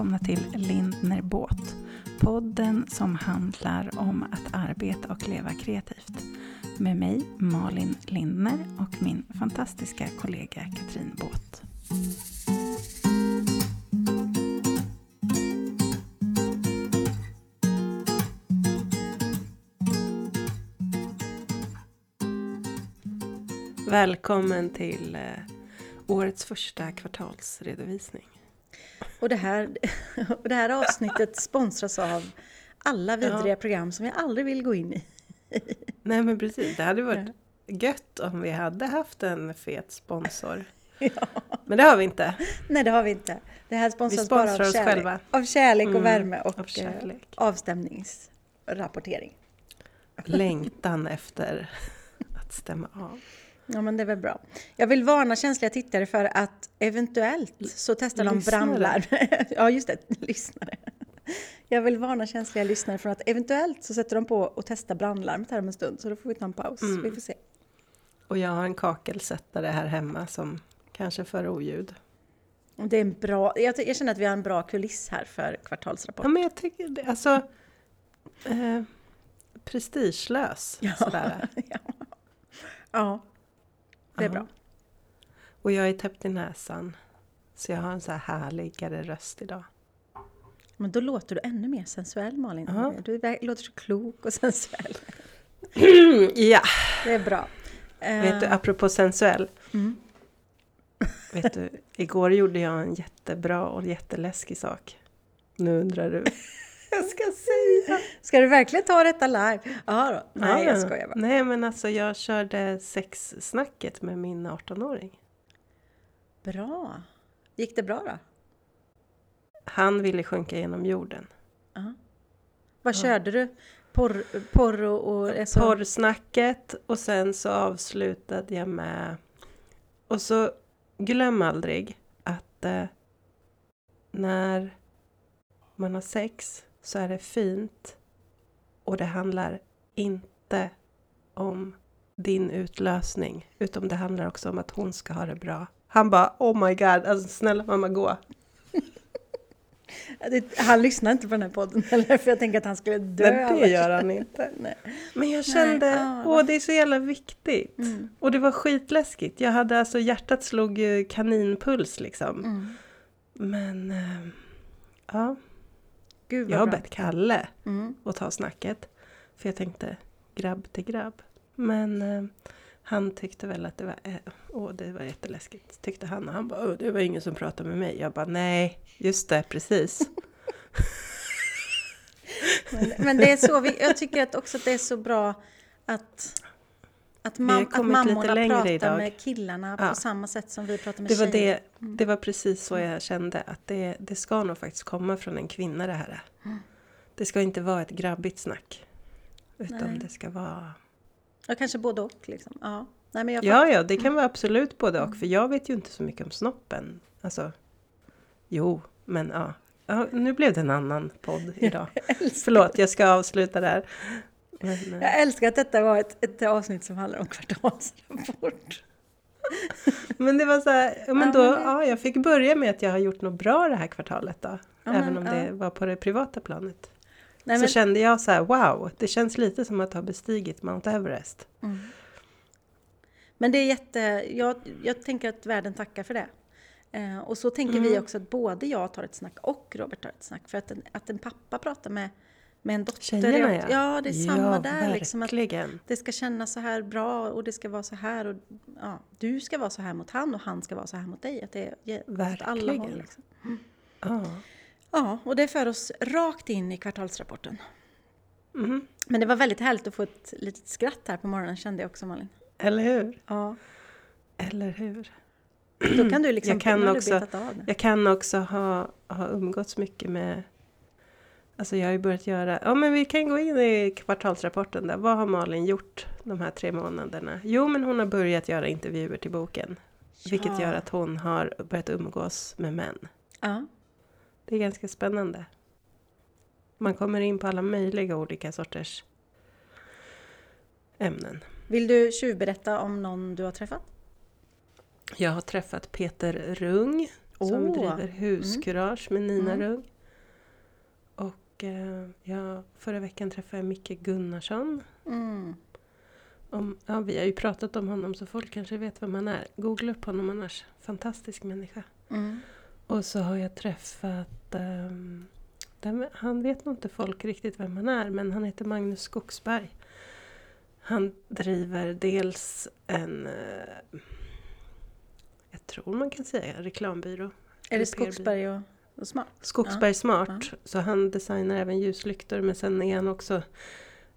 välkomna till Lindner Båt. Podden som handlar om att arbeta och leva kreativt. Med mig Malin Lindner och min fantastiska kollega Katrin Båt. Välkommen till eh, årets första kvartalsredovisning. Och det här, och det här avsnittet sponsras av alla vidriga ja. program som jag aldrig vill gå in i. Nej men precis, det hade varit ja. gött om vi hade haft en fet sponsor. Ja. Men det har vi inte. Nej det har vi inte. Det här sponsras bara av kärlek. Själva. Av kärlek och mm, värme och eh, avstämningsrapportering. Längtan efter att stämma av. Ja men det är väl bra. Jag vill varna känsliga tittare för att eventuellt så testar de brandlarm. ja just det, lyssnare. Jag vill varna känsliga lyssnare för att eventuellt så sätter de på och testar brandlarmet här om en stund. Så då får vi ta en paus. Mm. Vi får se. Och jag har en kakelsättare här hemma som kanske för oljud. Det är en bra, jag, jag, känner att vi har en bra kuliss här för kvartalsrapport. Ja men jag tycker det, alltså eh, prestigelös ja. sådär. ja. ja. Det är bra. Och jag är täppt i näsan. Så jag har en så här härligare röst idag. Men då låter du ännu mer sensuell Malin. Aha. Du låter så klok och sensuell. ja. Det är bra. Vet du, eh. apropå sensuell. Mm. Vet du, igår gjorde jag en jättebra och jätteläskig sak. Nu undrar du jag ska säga. Ska du verkligen ta detta live? Ja då. Nej, ja, jag skojar bara. Nej, men alltså jag körde sexsnacket med min 18-åring. Bra. Gick det bra då? Han ville sjunka genom jorden. Uh -huh. Vad ja. körde du? Porr, porr och... och så... Porrsnacket och sen så avslutade jag med... Och så glöm aldrig att eh, när man har sex så är det fint och det handlar inte om din utlösning utan det handlar också om att hon ska ha det bra. Han bara oh my god, alltså snälla mamma gå. Han lyssnar inte på den här podden heller för jag tänker att han skulle dö. Nej, det gör han inte. Men jag kände, Nej. åh det är så jävla viktigt. Mm. Och det var skitläskigt. Jag hade alltså, hjärtat slog kaninpuls liksom. Mm. Men, äh, ja. Jag har bett Kalle mm. att ta snacket. För jag tänkte grabb till grabb. Men eh, han tyckte väl att det var, eh, åh, det var jätteläskigt. Tyckte han. Och han bara, åh, det var ingen som pratade med mig. Jag bara, nej, just det, precis. men, men, det är så, vi, jag tycker att också att det är så bra att att, mam att mammorna pratar idag. med killarna ja. på samma sätt som vi pratar med det var tjejer. Det, mm. det var precis så jag kände, att det, det ska nog faktiskt komma från en kvinna det här. Mm. Det ska inte vara ett grabbigt snack. Utan Nej. det ska vara... Ja, kanske både och liksom. Ja, Nej, men jag ja, ja, det kan mm. vara absolut både och. För jag vet ju inte så mycket om snoppen. Alltså, jo, men ja. ja nu blev det en annan podd idag. Förlåt, jag ska avsluta där. Men, jag älskar att detta var ett, ett avsnitt som handlar om kvartalsrapport. men det var så här, men då, ja, jag fick börja med att jag har gjort något bra det här kvartalet då. Ja, även om ja. det var på det privata planet. Nej, så men... kände jag så här, wow, det känns lite som att ha bestigit Mount Everest. Mm. Men det är jätte, jag, jag tänker att världen tackar för det. Eh, och så tänker mm. vi också att både jag tar ett snack och Robert tar ett snack. För att en, att en pappa pratar med med en dotter. Tjejerna ja. Ja, det är samma ja, där. Liksom, att det ska kännas så här bra och det ska vara så här. Och, ja, du ska vara så här mot han och han ska vara så här mot dig. Att det är verkligen. alla håll. Liksom. Mm. Ja. ja, och det för oss rakt in i kvartalsrapporten. Mm. Men det var väldigt härligt att få ett litet skratt här på morgonen kände jag också Malin. Eller hur? Ja. Eller hur? Då kan du liksom... Jag kan, också, jag kan också ha, ha umgåtts mycket med Alltså jag har ju börjat göra, ja men vi kan gå in i kvartalsrapporten där. Vad har Malin gjort de här tre månaderna? Jo men hon har börjat göra intervjuer till boken. Ja. Vilket gör att hon har börjat umgås med män. Ja. Det är ganska spännande. Man kommer in på alla möjliga olika sorters ämnen. Vill du tjuvberätta om någon du har träffat? Jag har träffat Peter Rung som oh. driver Huskurage mm. med Nina mm. Rung. Och eh, ja, förra veckan träffade jag Micke Gunnarsson. Mm. Om, ja, vi har ju pratat om honom så folk kanske vet vem han är. Googla upp honom annars. Fantastisk människa. Mm. Och så har jag träffat um, den, han vet nog inte folk riktigt vem han är, men han heter Magnus Skogsberg. Han driver dels en, eh, jag tror man kan säga reklambyrå. Är det Skogsberg och Smart? Skogsberg. Smart. Ja. Så han designar även ljuslyktor men sen är han också,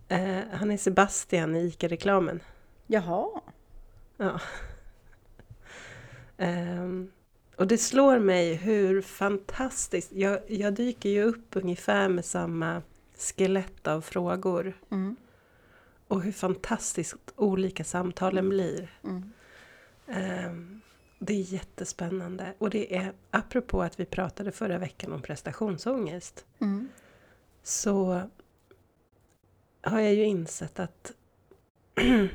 eh, han är Sebastian i ICA-reklamen. Jaha. Ja. um, och det slår mig hur fantastiskt, jag, jag dyker ju upp ungefär med samma skelett av frågor. Mm. Och hur fantastiskt olika samtalen blir. Mm. Um, det är jättespännande. Och det är, apropå att vi pratade förra veckan om prestationsångest. Mm. Så har jag ju insett att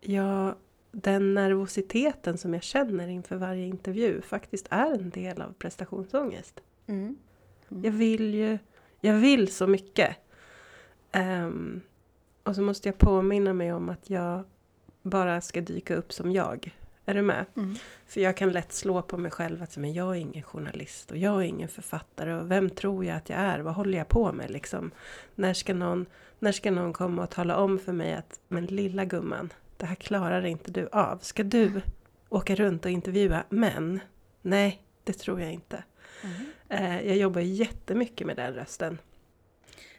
jag den nervositeten som jag känner inför varje intervju faktiskt är en del av prestationsångest. Mm. Mm. Jag vill ju, jag vill så mycket. Um, och så måste jag påminna mig om att jag bara ska dyka upp som jag. Är du med? Mm. För jag kan lätt slå på mig själv att men jag är ingen journalist och jag är ingen författare och vem tror jag att jag är? Vad håller jag på med liksom? När ska någon, när ska någon komma och tala om för mig att men lilla gumman, det här klarar inte du av. Ska du åka runt och intervjua män? Nej, det tror jag inte. Mm. Jag jobbar jättemycket med den rösten.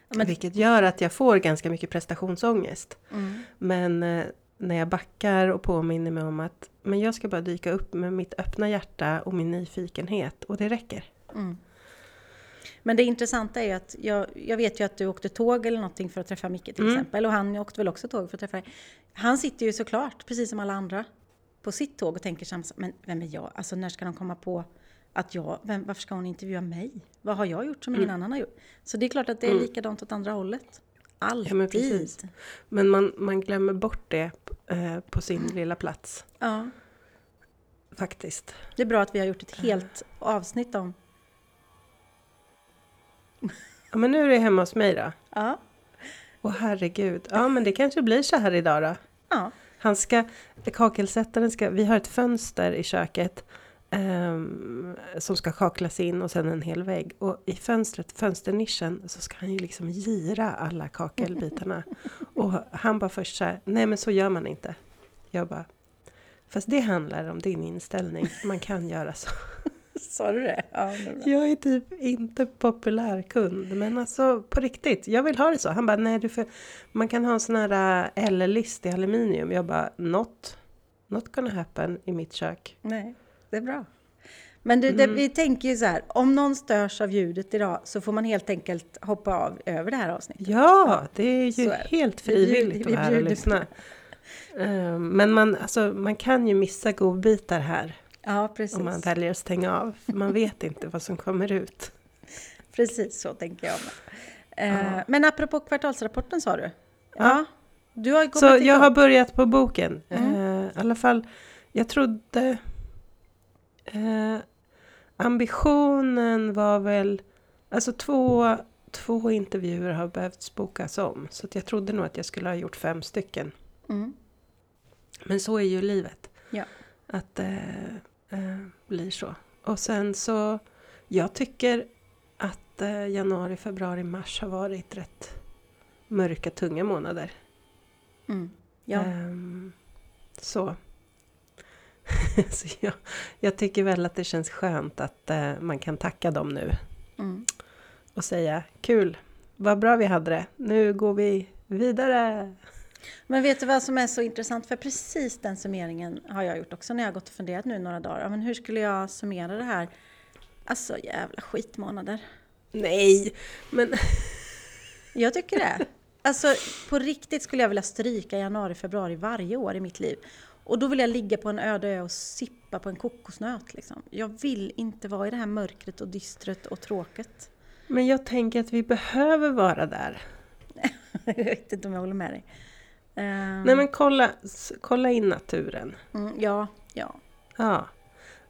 Men... Vilket gör att jag får ganska mycket prestationsångest. Mm. Men eh, när jag backar och påminner mig om att men jag ska bara dyka upp med mitt öppna hjärta och min nyfikenhet och det räcker. Mm. Men det intressanta är ju att jag, jag, vet ju att du åkte tåg eller någonting för att träffa Micke till mm. exempel. Och han åkte väl också tåg för att träffa dig. Han sitter ju såklart, precis som alla andra, på sitt tåg och tänker samma men vem är jag? Alltså när ska de komma på att jag, vem, varför ska hon intervjua mig? Vad har jag gjort som ingen mm. annan har gjort? Så det är klart att det är mm. likadant åt andra hållet. Alltid. Ja, men, men man, man glömmer bort det eh, på sin lilla plats. Ja. Faktiskt. Det är bra att vi har gjort ett helt avsnitt om Ja, men nu är det hemma hos mig då. Ja. Åh herregud. Ja, men det kanske blir så här idag då. Ja. Han ska, kakelsättaren ska, vi har ett fönster i köket um, som ska kaklas in och sen en hel vägg. Och i fönstret, fönsternischen, så ska han ju liksom gira alla kakelbitarna. och han bara först så här, nej men så gör man inte. Jag bara, fast det handlar om din inställning, man kan göra så. Sa du det? Ja, det jag är typ inte populär kund, men alltså på riktigt, jag vill ha det så. Han bara, nej du får, man kan ha en sån här äh, L-list i aluminium. Jag bara, not, not gonna happen i mitt kök. Nej, det är bra. Men mm. det, vi tänker ju så här, om någon störs av ljudet idag så får man helt enkelt hoppa av över det här avsnittet. Ja, ja det är ju är helt frivilligt att vara här och lyssna. Ehm, men man, alltså, man kan ju missa godbitar här. Ja, precis. Om man väljer att stänga av. Man vet inte vad som kommer ut. Precis så tänker jag med. Eh, Men apropå kvartalsrapporten sa du? Ja. ja. Du har så jag har börjat på boken. Mm. Eh, I alla fall, jag trodde... Eh, ambitionen var väl... Alltså två, två intervjuer har behövt bokas om. Så jag trodde nog att jag skulle ha gjort fem stycken. Mm. Men så är ju livet. Ja. Att eh, eh, blir så. Och sen så, jag tycker att eh, januari, februari, mars har varit rätt mörka, tunga månader. Mm. Ja. Um, så. så jag, jag, tycker väl att det känns skönt att uh, man kan tacka dem nu. Mm. Och säga kul, vad bra vi hade det, nu går vi vidare. Men vet du vad som är så intressant? För precis den summeringen har jag gjort också när jag gått och funderat nu några dagar. Men hur skulle jag summera det här? Alltså jävla skitmånader. Nej, men... Jag tycker det. Alltså på riktigt skulle jag vilja stryka januari, februari varje år i mitt liv. Och då vill jag ligga på en öde ö och sippa på en kokosnöt. Liksom. Jag vill inte vara i det här mörkret och dystret och tråket. Men jag tänker att vi behöver vara där. jag vet inte om jag håller med dig. Um, Nej men kolla, kolla in naturen. Mm, ja, ja. Ja.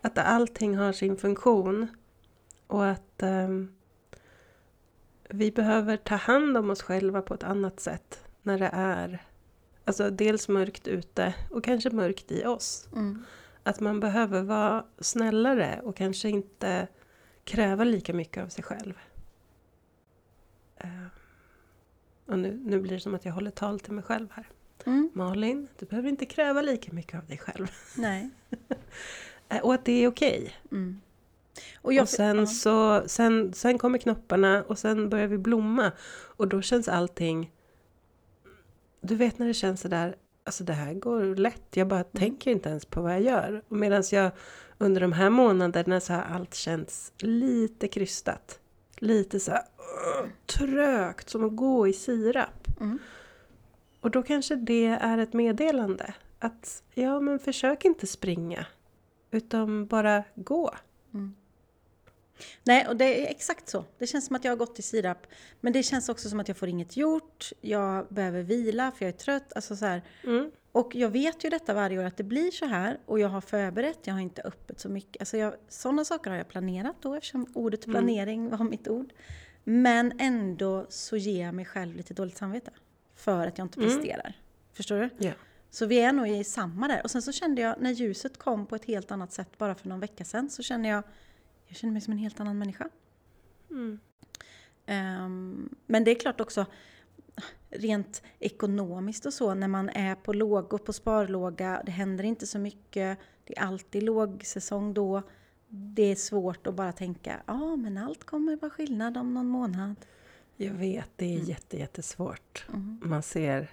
Att allting har sin funktion. Och att um, vi behöver ta hand om oss själva på ett annat sätt när det är alltså dels mörkt ute och kanske mörkt i oss. Mm. Att man behöver vara snällare och kanske inte kräva lika mycket av sig själv. Uh, och nu, nu blir det som att jag håller tal till mig själv här. Mm. Malin, du behöver inte kräva lika mycket av dig själv. Nej. Eh, och att det är okej. Okay. Mm. Och, och, sen, ja. så, sen, sen kommer knopparna och sen börjar vi blomma. Och då känns allting... Du vet när det känns sådär, alltså det här går lätt. Jag bara mm. tänker inte ens på vad jag gör. Medan jag under de här månaderna så har allt känts lite krystat. Lite så här, uh, trögt, som att gå i sirap. Mm. Och då kanske det är ett meddelande. Att ja, men försök inte springa. Utan bara gå. Mm. Nej, och det är exakt så. Det känns som att jag har gått i sirap. Men det känns också som att jag får inget gjort. Jag behöver vila för jag är trött. Alltså så mm. Och jag vet ju detta varje år att det blir så här. Och jag har förberett, jag har inte öppet så mycket. Alltså jag, sådana saker har jag planerat då eftersom ordet mm. planering mm. var mitt ord. Men ändå så ger jag mig själv lite dåligt samvete. För att jag inte mm. presterar. Mm. Förstår du? Yeah. Så vi är nog i samma där. Och sen så kände jag när ljuset kom på ett helt annat sätt bara för någon vecka sedan så kände jag jag känner mig som en helt annan människa. Mm. Um, men det är klart också rent ekonomiskt och så när man är på lågor, på sparlåga, det händer inte så mycket, det är alltid lågsäsong då. Det är svårt att bara tänka, ja ah, men allt kommer vara skillnad om någon månad. Jag vet, det är mm. jätte, jättesvårt. Mm. Man ser,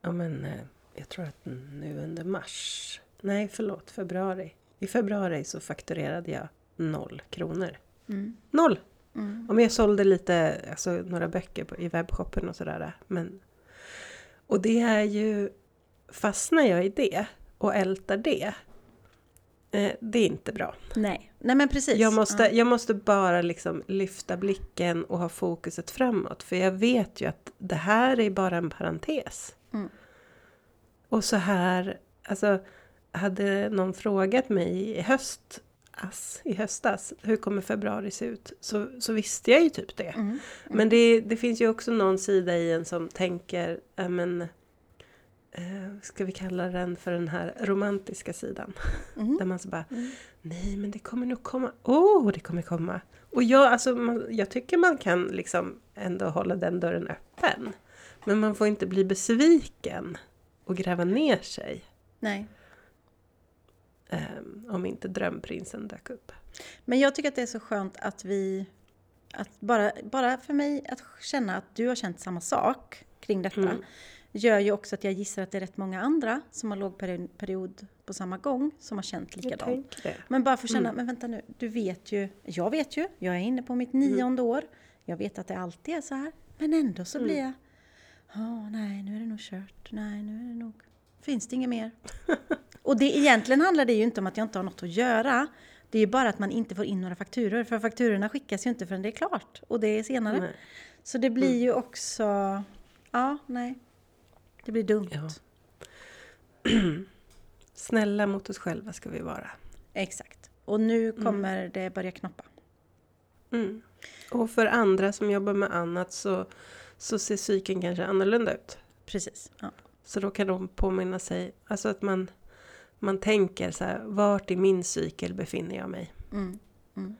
ja men eh, jag tror att nu under mars, nej förlåt, februari. I februari så fakturerade jag noll kronor. Mm. Noll! Mm. Om jag sålde lite, alltså några böcker på, i webbshoppen och sådär. Men, och det är ju, fastnar jag i det och ältar det, eh, det är inte bra. Nej, Nej men precis. Jag måste, ja. jag måste bara liksom lyfta blicken och ha fokuset framåt. För jag vet ju att det här är bara en parentes. Mm. Och så här, alltså hade någon frågat mig i höst ass i höstas, hur kommer februari se ut? Så, så visste jag ju typ det. Mm, mm. Men det, det finns ju också någon sida i en som tänker, äh, men eh, ska vi kalla den för den här romantiska sidan? Mm. Där man så bara, mm. nej men det kommer nog komma, åh oh, det kommer komma. Och jag, alltså, man, jag tycker man kan liksom ändå hålla den dörren öppen. Men man får inte bli besviken och gräva ner sig. Nej. Um, om inte drömprinsen dök upp. Men jag tycker att det är så skönt att vi... Att bara, bara för mig att känna att du har känt samma sak kring detta mm. gör ju också att jag gissar att det är rätt många andra som har lågperiod på samma gång som har känt likadant. Men bara för att känna, mm. men vänta nu, du vet ju, jag vet ju, jag är inne på mitt nionde mm. år. Jag vet att det alltid är så här. Men ändå så blir mm. jag, oh, nej nu är det nog kört, nej nu är det nog, finns det inget mer? Och det, egentligen handlar det ju inte om att jag inte har något att göra. Det är ju bara att man inte får in några fakturor. För fakturorna skickas ju inte förrän det är klart. Och det är senare. Nej. Så det blir mm. ju också... Ja, nej. Det blir dumt. Ja. Snälla mot oss själva ska vi vara. Exakt. Och nu mm. kommer mm. det börja knoppa. Mm. Och för andra som jobbar med annat så, så ser psyken kanske annorlunda ut. Precis. Ja. Så då kan de påminna sig, alltså att man man tänker så här, vart i min cykel befinner jag mig? Mm. Mm.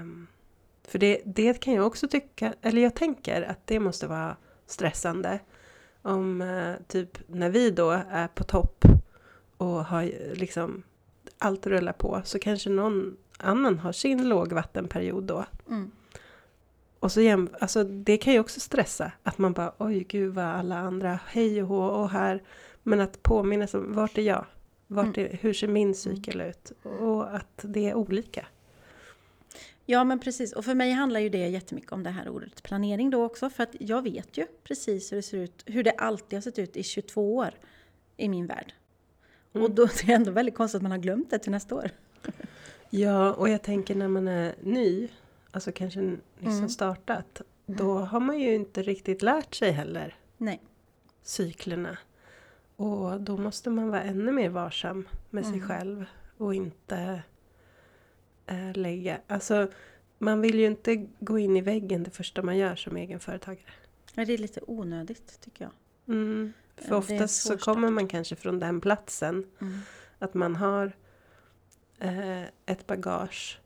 Um, för det, det kan jag också tycka, eller jag tänker att det måste vara stressande. Om uh, typ när vi då är på topp och har liksom allt rullar på så kanske någon annan har sin lågvattenperiod då. Mm. Och så jäm, alltså det kan ju också stressa, att man bara oj gud vad alla andra hej och hå och här. Men att påminna sig om vart är jag? Vart mm. är, hur ser min cykel ut? Och att det är olika. Ja men precis, och för mig handlar ju det jättemycket om det här ordet planering då också. För att jag vet ju precis hur det ser ut, hur det alltid har sett ut i 22 år i min värld. Mm. Och då är det ändå väldigt konstigt att man har glömt det till nästa år. Ja, och jag tänker när man är ny, alltså kanske nyss mm. har startat, då har man ju inte riktigt lärt sig heller. Nej. Cyklerna. Och då måste man vara ännu mer varsam med sig mm. själv och inte äh, lägga... Alltså, man vill ju inte gå in i väggen det första man gör som egenföretagare. Ja, det är lite onödigt tycker jag. Mm. För oftast så kommer man kanske från den platsen. Mm. Att man har eh, ett bagage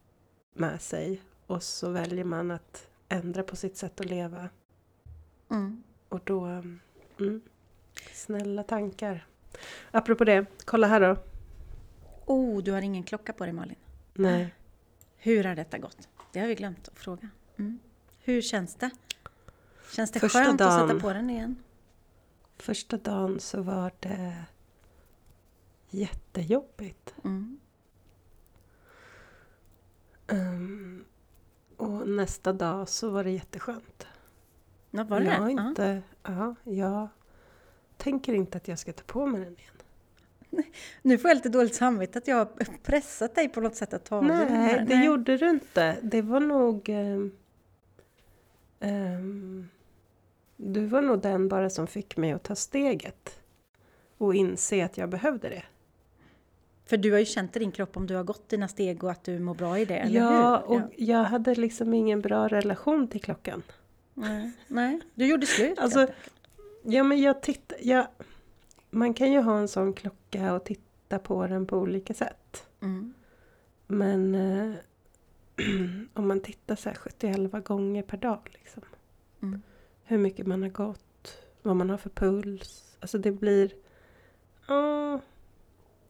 med sig och så väljer man att ändra på sitt sätt att leva. Mm. Och då... Mm, snälla tankar. Apropå det, kolla här då. Oh, du har ingen klocka på dig Malin. Nej. Hur har detta gått? Det har vi glömt att fråga. Mm. Hur känns det? Känns det Första skönt dagen, att sätta på den igen? Första dagen så var det jättejobbigt. Mm. Um, och nästa dag så var det jätteskönt. Ja, var det jag det? Inte, ja, jag tänker inte att jag ska ta på mig den igen. Nu får jag lite dåligt samvete att jag har pressat dig på något sätt att ta Nej, den här. det Nej. gjorde du inte. Det var nog... Um, um, du var nog den bara som fick mig att ta steget. Och inse att jag behövde det. För du har ju känt i din kropp om du har gått dina steg och att du mår bra i det, eller ja, hur? och jag hade liksom ingen bra relation till klockan. Nej, Nej. du gjorde slut alltså, Ja, men jag tittar... Jag, man kan ju ha en sån klocka och titta på den på olika sätt. Mm. Men eh, om man tittar så här 71 gånger per dag. Liksom, mm. Hur mycket man har gått, vad man har för puls. Alltså det blir... Oh,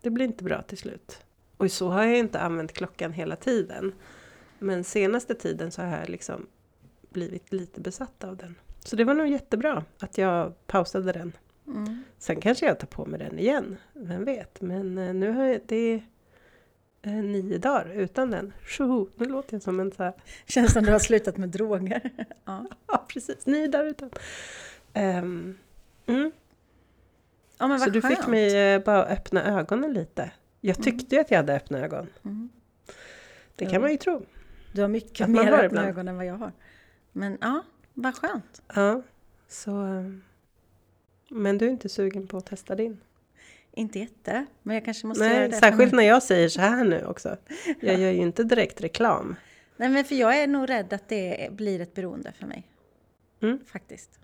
det blir inte bra till slut. Och så har jag inte använt klockan hela tiden. Men senaste tiden så har jag liksom blivit lite besatt av den. Så det var nog jättebra att jag pausade den. Mm. Sen kanske jag tar på mig den igen, vem vet. Men eh, nu har jag, det är nio dagar utan den. Tjoho, nu låter jag som en så här... Känns som du har slutat med droger. ja. ja, precis. Nio dagar utan. Um, mm. ja, men så du fick mig eh, bara öppna ögonen lite. Jag mm. tyckte mm. att jag hade öppna ögon. Mm. Det kan man ju tro. Du har mycket mer öppna ögon än vad jag har. Men ja, vad skönt. Ja, så... Um, men du är inte sugen på att testa din? Inte jätte, men jag kanske måste Nej, göra det. Särskilt när jag säger så här nu också. Jag ja. gör ju inte direkt reklam. Nej, men för jag är nog rädd att det blir ett beroende för mig. Mm. Faktiskt.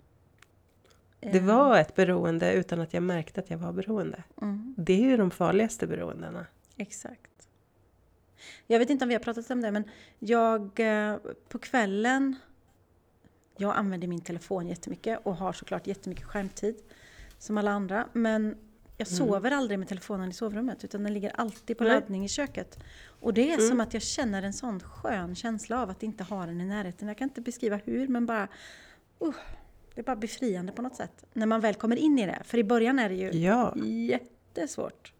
Det eh. var ett beroende utan att jag märkte att jag var beroende. Mm. Det är ju de farligaste beroendena. Exakt. Jag vet inte om vi har pratat om det, men jag eh, på kvällen jag använder min telefon jättemycket och har såklart jättemycket skärmtid som alla andra. Men jag mm. sover mm. aldrig med telefonen i sovrummet utan den ligger alltid på Nej. laddning i köket. Och det är mm. som att jag känner en sån skön känsla av att inte ha den i närheten. Jag kan inte beskriva hur men bara... Uh, det är bara befriande på något sätt. När man väl kommer in i det. För i början är det ju ja. jättesvårt.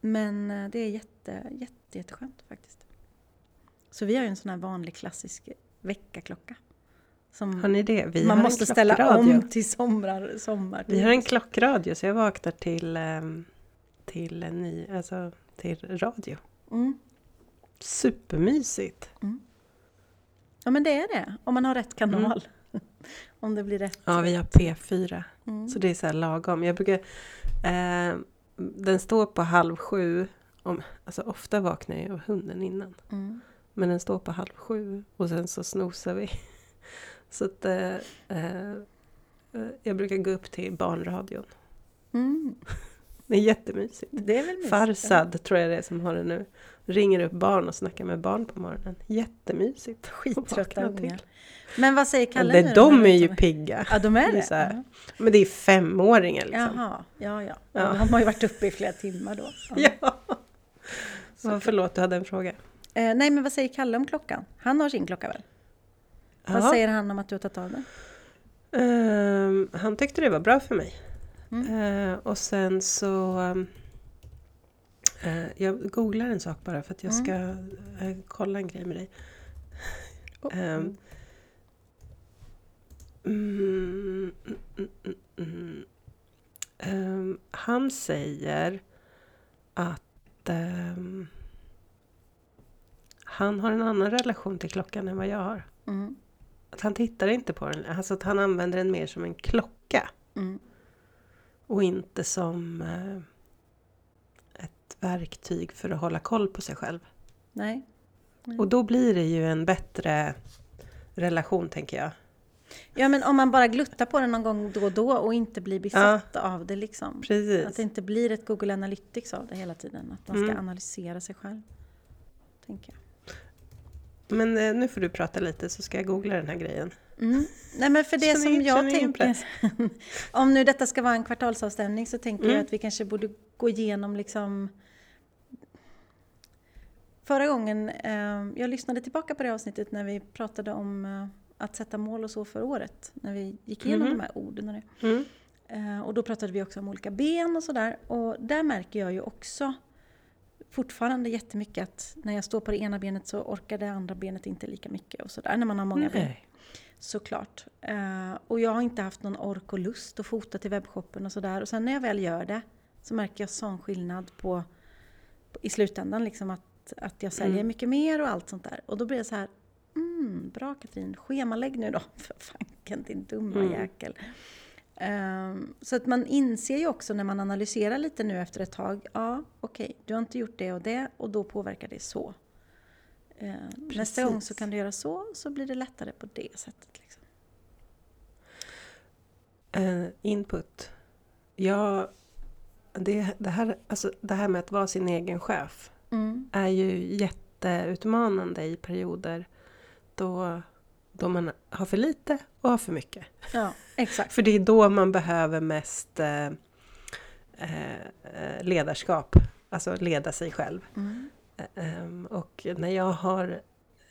Men eh, det är jätte, jätte, jätteskönt faktiskt. Så vi har ju en sån här vanlig klassisk väckarklocka. Som har ni det? Vi man måste ställa om till somrar, sommar. Vi har en klockradio så jag vaknar till, ehm, till, en ny, alltså, till radio. Mm. Supermysigt! Mm. Ja men det är det, om man har rätt kanal. Mm. om det blir rätt. Ja, vi har P4. Mm. Så det är så här lagom. Jag brukar, eh, den står på halv sju. Om, alltså ofta vaknar jag av hunden innan. Mm. Men den står på halv sju och sen så snosar vi. Så att eh, eh, jag brukar gå upp till barnradion. Mm. Det är jättemysigt. Det är väl mysigt, Farsad tror jag det är som har det nu. Ringer upp barn och snackar med barn på morgonen. Jättemysigt. Skittrötta ungar. Men vad säger Kalle det, nu? De är ju pigga. Ja, de är det? det är Men det är femåringar liksom. Jaha, ja, ja. ja. De har ju varit uppe i flera timmar då. Ja. ja. Så, förlåt, du hade en fråga. Eh, nej, men vad säger Kalle om klockan? Han har sin klocka väl? Vad ja. säger han om att du har tagit av den? Um, han tyckte det var bra för mig. Mm. Uh, och sen så... Um, uh, jag googlar en sak bara för att jag mm. ska uh, kolla en grej med dig. Um, mm, um, han säger att han har en annan relation till klockan än vad jag har. Mm. Att han tittar inte på den, alltså att han använder den mer som en klocka. Mm. Och inte som eh, ett verktyg för att hålla koll på sig själv. Nej. Mm. Och då blir det ju en bättre relation, tänker jag. Ja, men om man bara gluttar på det någon gång då och då och inte blir besatt ja. av det. Liksom. Precis. Att det inte blir ett Google Analytics av det hela tiden. Att man ska mm. analysera sig själv. Tänker jag. Men eh, nu får du prata lite så ska jag googla den här grejen. Mm. Nej men för det känner som jag tänker, om nu detta ska vara en kvartalsavstämning så tänker mm. jag att vi kanske borde gå igenom liksom Förra gången, eh, jag lyssnade tillbaka på det avsnittet när vi pratade om eh, att sätta mål och så för året. När vi gick igenom mm. de här orden. Och, det. Mm. Eh, och då pratade vi också om olika ben och sådär. Och där märker jag ju också fortfarande jättemycket att när jag står på det ena benet så orkar det andra benet inte lika mycket och sådär när man har många Nej. ben. Såklart. Uh, och jag har inte haft någon ork och lust att fota till webbshoppen och sådär. Och sen när jag väl gör det så märker jag sån skillnad på, på i slutändan liksom att, att jag säljer mm. mycket mer och allt sånt där. Och då blir det så här, mm, bra Katrin, schemalägg nu då för fanken din dumma mm. jäkel. Um, så att man inser ju också när man analyserar lite nu efter ett tag, ja okej, okay, du har inte gjort det och det och då påverkar det så. Uh, nästa gång så kan du göra så, så blir det lättare på det sättet. Liksom. Uh, input. Ja, det, det, här, alltså, det här med att vara sin egen chef mm. är ju jätteutmanande i perioder då då man har för lite och har för mycket. Ja, exakt. för det är då man behöver mest eh, eh, ledarskap, alltså leda sig själv. Mm. Eh, och när jag har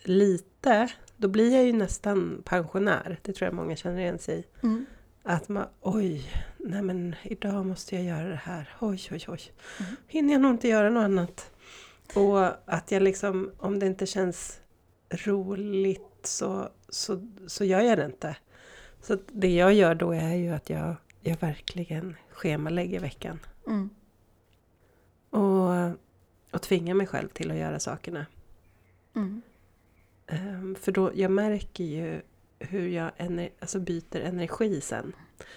lite, då blir jag ju nästan pensionär. Det tror jag många känner igen sig i. Mm. Att man, oj, nej men idag måste jag göra det här. Oj, oj, oj. Mm. Hinner jag nog inte göra något annat. Och att jag liksom, om det inte känns roligt så, så, så gör jag det inte. Så det jag gör då är ju att jag, jag verkligen schemalägger veckan. Mm. Och, och tvingar mig själv till att göra sakerna. Mm. Um, för då, jag märker ju hur jag ener, alltså byter energi sen.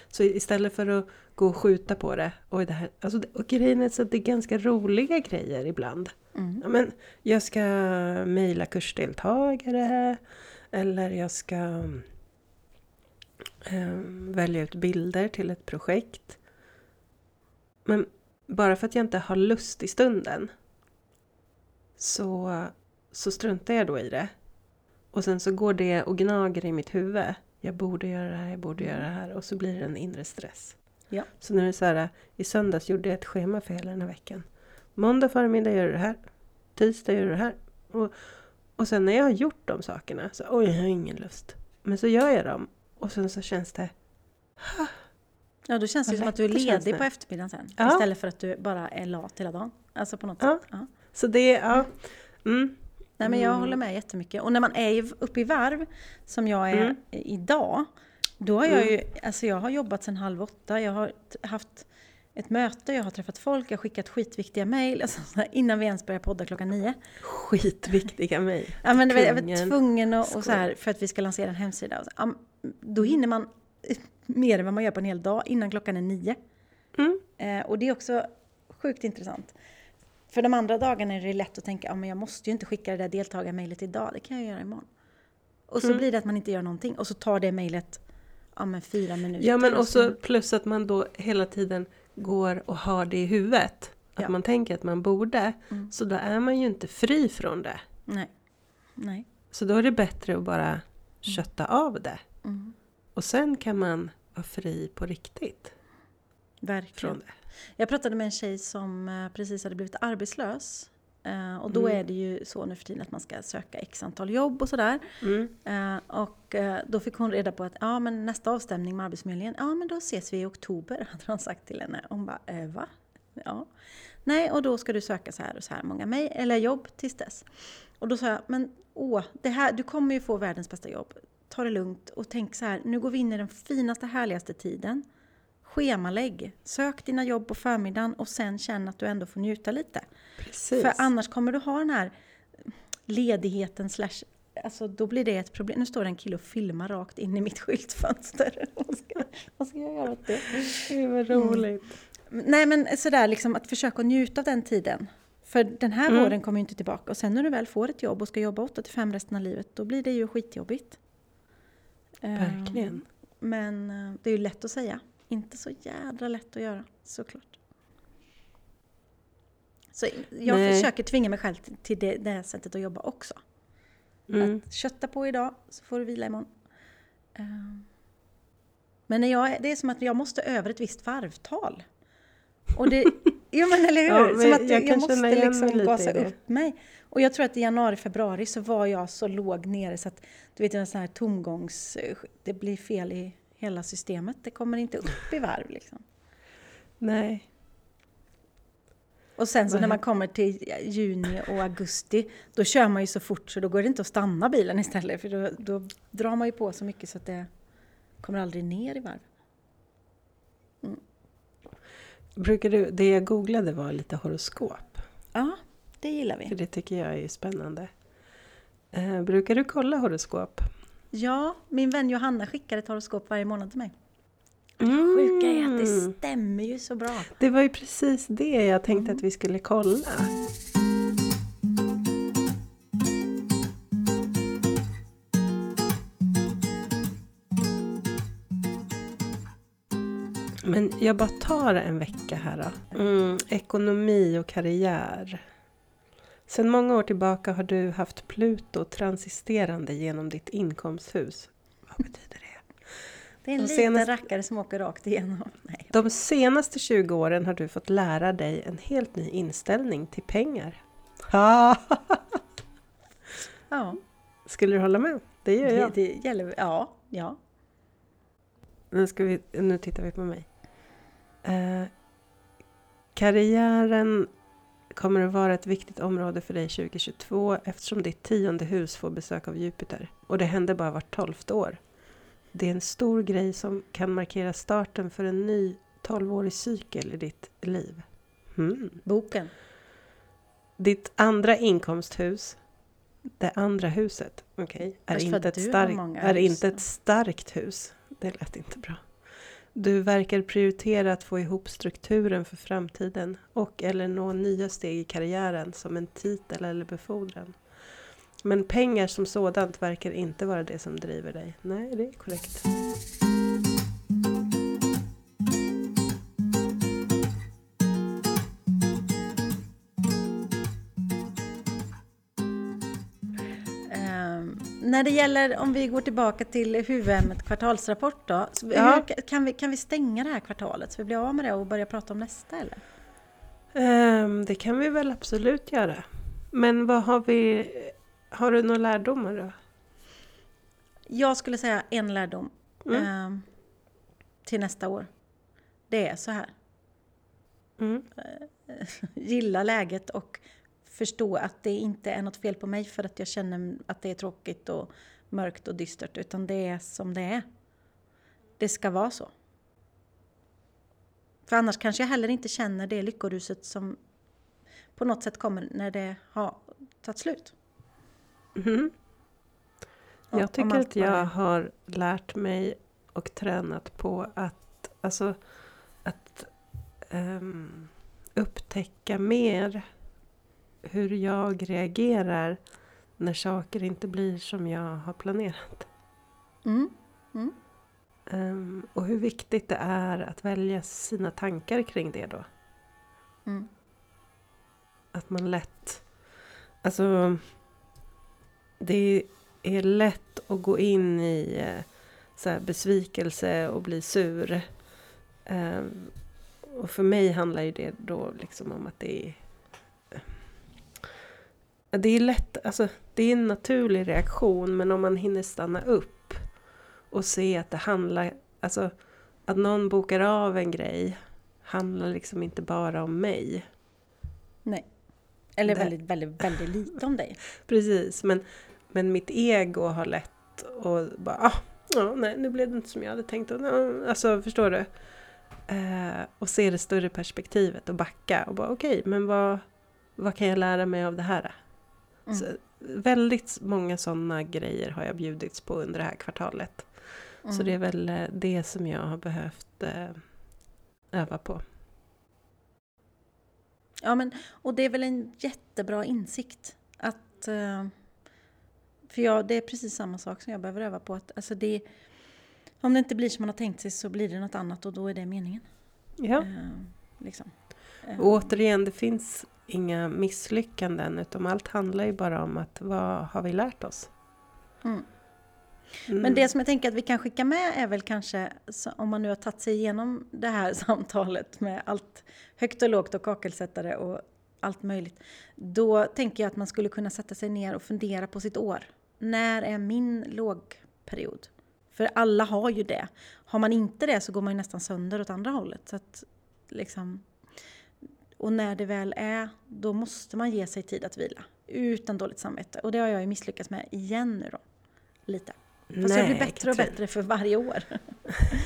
Så istället för att gå och skjuta på det. Och, det här, alltså, och grejen är så att det är ganska roliga grejer ibland. Mm. Ja, men jag ska mejla kursdeltagare. Eller jag ska eh, välja ut bilder till ett projekt. Men bara för att jag inte har lust i stunden så, så struntar jag då i det. Och sen så går det och gnager i mitt huvud. Jag borde göra det här, jag borde göra det här. Och så blir det en inre stress. Ja. Så nu är det så här, i söndags gjorde jag ett schema för hela den här veckan. Måndag förmiddag gör du det här. Tisdag gör du det här. Och, och sen när jag har gjort de sakerna så oj, jag har ingen lust. Men så gör jag dem och sen så känns det... Ja, då känns det som att du är ledig på eftermiddagen sen. Ja. Istället för att du bara är lat hela dagen. Alltså på något ja. sätt. Ja. Så det, ja. Mm. Nej men jag mm. håller med jättemycket. Och när man är uppe i varv, som jag är mm. idag, då har jag mm. ju, alltså jag har jobbat sedan halv åtta, jag har haft ett möte, jag har träffat folk, jag har skickat skitviktiga mejl alltså, innan vi ens börjar podda klockan nio. Skitviktiga mejl? Ja, men jag var tvungen och, och så här, för att vi ska lansera en hemsida. Så, då hinner man mer än vad man gör på en hel dag innan klockan är nio. Mm. Eh, och det är också sjukt intressant. För de andra dagarna är det lätt att tänka, ja men jag måste ju inte skicka det där deltagarmejlet idag, det kan jag göra imorgon. Och så mm. blir det att man inte gör någonting och så tar det mejlet ja, men fyra minuter. Ja men också plus att man då hela tiden går och har det i huvudet. Att ja. man tänker att man borde. Mm. Så då är man ju inte fri från det. Nej. Nej. Så då är det bättre att bara mm. kötta av det. Mm. Och sen kan man vara fri på riktigt. Verkligen. Från det. Jag pratade med en tjej som eh, precis hade blivit arbetslös. Uh, och då mm. är det ju så nu för tiden att man ska söka x antal jobb och sådär. Mm. Uh, och uh, då fick hon reda på att ja, men nästa avstämning med Arbetsförmedlingen, ja men då ses vi i oktober, hade de sagt till henne. Hon bara, äh, va? Ja. Nej, och då ska du söka så här och så här många mej eller jobb tills dess. Och då sa jag, men åh, det här, du kommer ju få världens bästa jobb. Ta det lugnt och tänk så här, nu går vi in i den finaste, härligaste tiden. Schemalägg. Sök dina jobb på förmiddagen och sen känn att du ändå får njuta lite. Precis. För annars kommer du ha den här ledigheten slash Alltså då blir det ett problem. Nu står det en kille och filmar rakt in i mitt skyltfönster. vad, ska, vad ska jag göra åt det? Det var roligt. Mm. Nej men sådär liksom att försöka njuta av den tiden. För den här mm. våren kommer ju inte tillbaka. Och sen när du väl får ett jobb och ska jobba 8 till 5 resten av livet, då blir det ju skitjobbigt. Verkligen. Um, men uh, det är ju lätt att säga. Inte så jädra lätt att göra, såklart. Så jag Nej. försöker tvinga mig själv till det, det sättet att jobba också. Mm. Att kötta på idag, så får du vila imorgon. Uh, men när jag, det är som att jag måste över ett visst varvtal. Och det, jo men eller hur? Ja, men som att jag, jag måste liksom gasa upp mig. Och jag tror att i januari, februari så var jag så låg nere så att du vet en sån här tomgångs... Det blir fel i hela systemet. Det kommer inte upp i varv liksom. Nej. Och sen så när man kommer till juni och augusti, då kör man ju så fort så då går det inte att stanna bilen istället. För då, då drar man ju på så mycket så att det kommer aldrig ner i varv. Mm. Brukar du, det jag googlade var lite horoskop. Ja, det gillar vi. För det tycker jag är spännande. Eh, brukar du kolla horoskop? Ja, min vän Johanna skickar ett horoskop varje månad till mig. Mm. Sjuka är att det stämmer ju så bra. Det var ju precis det jag tänkte mm. att vi skulle kolla. Men jag bara tar en vecka här då. Mm, ekonomi och karriär. Sedan många år tillbaka har du haft Pluto transisterande genom ditt inkomsthus. Vad betyder det? Det är en de liten senaste, rackare som åker rakt igenom. Nej. De senaste 20 åren har du fått lära dig en helt ny inställning till pengar. ja. Skulle du hålla med? Det gör jag. Det, det gäller, ja, ja. Nu, ska vi, nu tittar vi på mig. Eh, karriären kommer att vara ett viktigt område för dig 2022 eftersom ditt tionde hus får besök av Jupiter. Och det händer bara vart tolfte år. Det är en stor grej som kan markera starten för en ny tolvårig cykel i ditt liv. Mm. Boken. Ditt andra inkomsthus, det andra huset, okay, är, inte ett, stark, är inte ett starkt hus. Det lät inte bra. Du verkar prioritera att få ihop strukturen för framtiden och eller nå nya steg i karriären som en titel eller befordran. Men pengar som sådant verkar inte vara det som driver dig. Nej, det är korrekt. När det gäller, om vi går tillbaka till huvudämnet kvartalsrapport då. Ja. Hur, kan, vi, kan vi stänga det här kvartalet så vi blir av med det och börja prata om nästa eller? Um, det kan vi väl absolut göra. Men vad har vi, har du några lärdomar då? Jag skulle säga en lärdom mm. um, till nästa år. Det är så här. Mm. Gilla läget och förstå att det inte är något fel på mig för att jag känner att det är tråkigt och mörkt och dystert, utan det är som det är. Det ska vara så. För annars kanske jag heller inte känner det lyckoruset som på något sätt kommer när det har tagit slut. Mm. Jag tycker att jag har lärt mig och tränat på att, alltså, att um, upptäcka mer hur jag reagerar när saker inte blir som jag har planerat. Mm. Mm. Um, och hur viktigt det är att välja sina tankar kring det då. Mm. Att man lätt... Alltså... Det är lätt att gå in i eh, så besvikelse och bli sur. Um, och för mig handlar ju det då liksom om att det är det är lätt, alltså det är en naturlig reaktion men om man hinner stanna upp och se att det handlar, alltså att någon bokar av en grej handlar liksom inte bara om mig. Nej. Eller det. väldigt, väldigt, väldigt lite om dig. Precis, men, men mitt ego har lätt att bara, ah, ja, nej, nu blev det inte som jag hade tänkt. Alltså, förstår du? Eh, och se det större perspektivet och backa och bara, okej, okay, men vad, vad kan jag lära mig av det här? Mm. Så, väldigt många sådana grejer har jag bjudits på under det här kvartalet. Mm. Så det är väl eh, det som jag har behövt eh, öva på. Ja, men, och det är väl en jättebra insikt. Att, eh, för jag, det är precis samma sak som jag behöver öva på. Att, alltså det, om det inte blir som man har tänkt sig så blir det något annat och då är det meningen. Ja. Eh, liksom. Och återigen, det finns inga misslyckanden utan allt handlar ju bara om att vad har vi lärt oss? Mm. Mm. Men det som jag tänker att vi kan skicka med är väl kanske, om man nu har tagit sig igenom det här samtalet med allt högt och lågt och kakelsättare och allt möjligt. Då tänker jag att man skulle kunna sätta sig ner och fundera på sitt år. När är min lågperiod? För alla har ju det. Har man inte det så går man ju nästan sönder åt andra hållet. Så att, liksom, och när det väl är, då måste man ge sig tid att vila. Utan dåligt samvete. Och det har jag ju misslyckats med igen nu då. Lite. Fast Nej, jag blir bättre och bättre för varje år.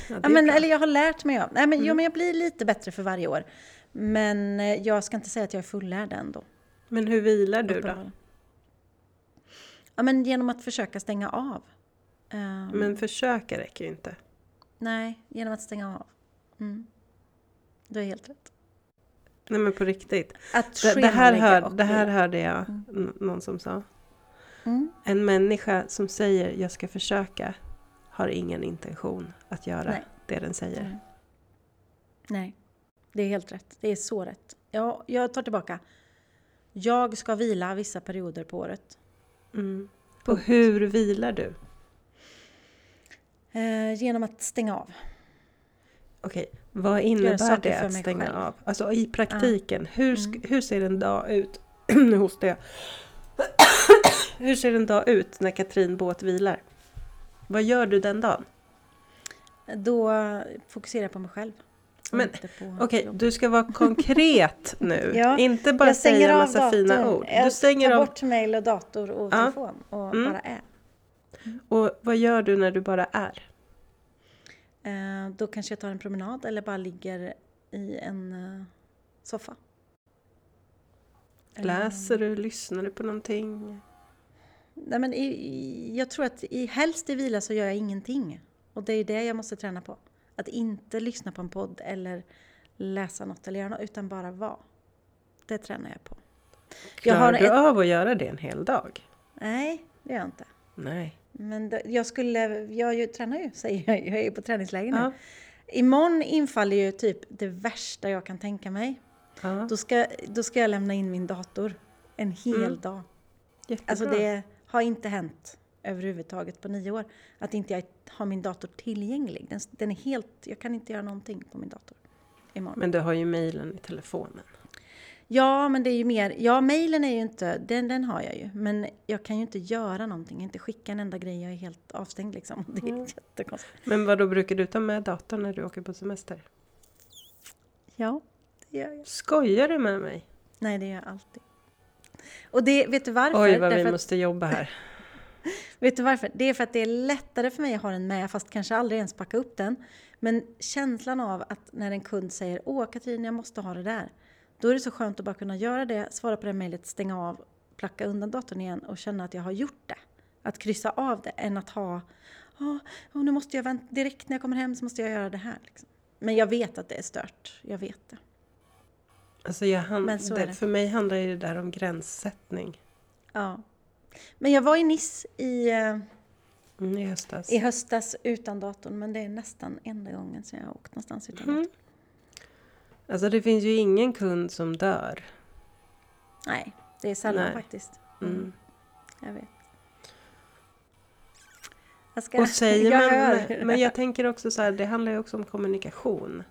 Ja, ja, men, eller jag har lärt mig av. Nej, men, mm. jo, men jag blir lite bättre för varje år. Men eh, jag ska inte säga att jag är fullärd ändå. Men hur vilar du då? Ja, men genom att försöka stänga av. Um, men försöka räcker ju inte. Nej, genom att stänga av. Mm. Du har helt rätt. Nej men på riktigt. Att det, det, här, hör, det här hörde jag mm. någon som sa. Mm. En människa som säger jag ska försöka har ingen intention att göra Nej. det den säger. Nej. Nej, det är helt rätt. Det är så rätt. Ja, jag tar tillbaka. Jag ska vila vissa perioder på året. Mm. Och hur vilar du? Eh, genom att stänga av. Okej, vad innebär det att stänga själv. av? Alltså i praktiken, ja. hur, mm. hur ser en dag ut? nu hostar jag. Hur ser en dag ut när Katrin båt vilar? Vad gör du den dagen? Då fokuserar jag på mig själv. Men okej, okay, du ska vara konkret nu. ja, Inte bara säga en massa datorn. fina ord. Du jag stänger tar av... bort mejl och dator och ja. telefon och mm. bara är. Mm. Och vad gör du när du bara är? Eh, då kanske jag tar en promenad eller bara ligger i en uh, soffa. Läser du? Lyssnar du på någonting? Nej, men i, jag tror att i, helst i vila så gör jag ingenting. Och det är det jag måste träna på. Att inte lyssna på en podd eller läsa något eller göra något, utan bara vara. Det tränar jag på. Klarar jag du ett... av att göra det en hel dag? Nej, det gör jag inte. Nej. Men det, jag skulle, jag ju, tränar ju, säger jag, jag är ju på träningsläger nu. Ja. Imorgon infaller ju typ det värsta jag kan tänka mig. Ja. Då, ska, då ska jag lämna in min dator en hel mm. dag. Jättebra. Alltså det har inte hänt överhuvudtaget på nio år att inte jag har min dator tillgänglig. Den, den är helt, jag kan inte göra någonting på min dator imorgon. Men du har ju mejlen i telefonen. Ja, men det är ju mer, ja mejlen är ju inte, den, den har jag ju, men jag kan ju inte göra någonting, inte skicka en enda grej, jag är helt avstängd liksom. Det är mm. jättekonstigt. Men vad då brukar du ta med datorn när du åker på semester? Ja, det gör jag. Skojar du med mig? Nej, det gör jag alltid. Och det, vet du varför? Oj, vad vi att, måste jobba här. vet du varför? Det är för att det är lättare för mig att ha den med, fast kanske aldrig ens packa upp den. Men känslan av att när en kund säger Åh Katrin, jag måste ha det där. Då är det så skönt att bara kunna göra det, svara på det mejlet, stänga av, placka undan datorn igen och känna att jag har gjort det. Att kryssa av det, än att ha Åh, oh, nu måste jag vänta, direkt när jag kommer hem så måste jag göra det här. Liksom. Men jag vet att det är stört, jag vet det. Alltså jag hand, det, det. För mig handlar det där om gränssättning. Ja. Men jag var i Nice i, mm, i, höstas. i höstas utan datorn, men det är nästan enda gången som jag har åkt någonstans utan mm. datorn. Alltså det finns ju ingen kund som dör. Nej, det är sällan Nej. faktiskt. Mm. mm. Jag vet. Jag ska, och säger man, men jag tänker också så här, det handlar ju också om kommunikation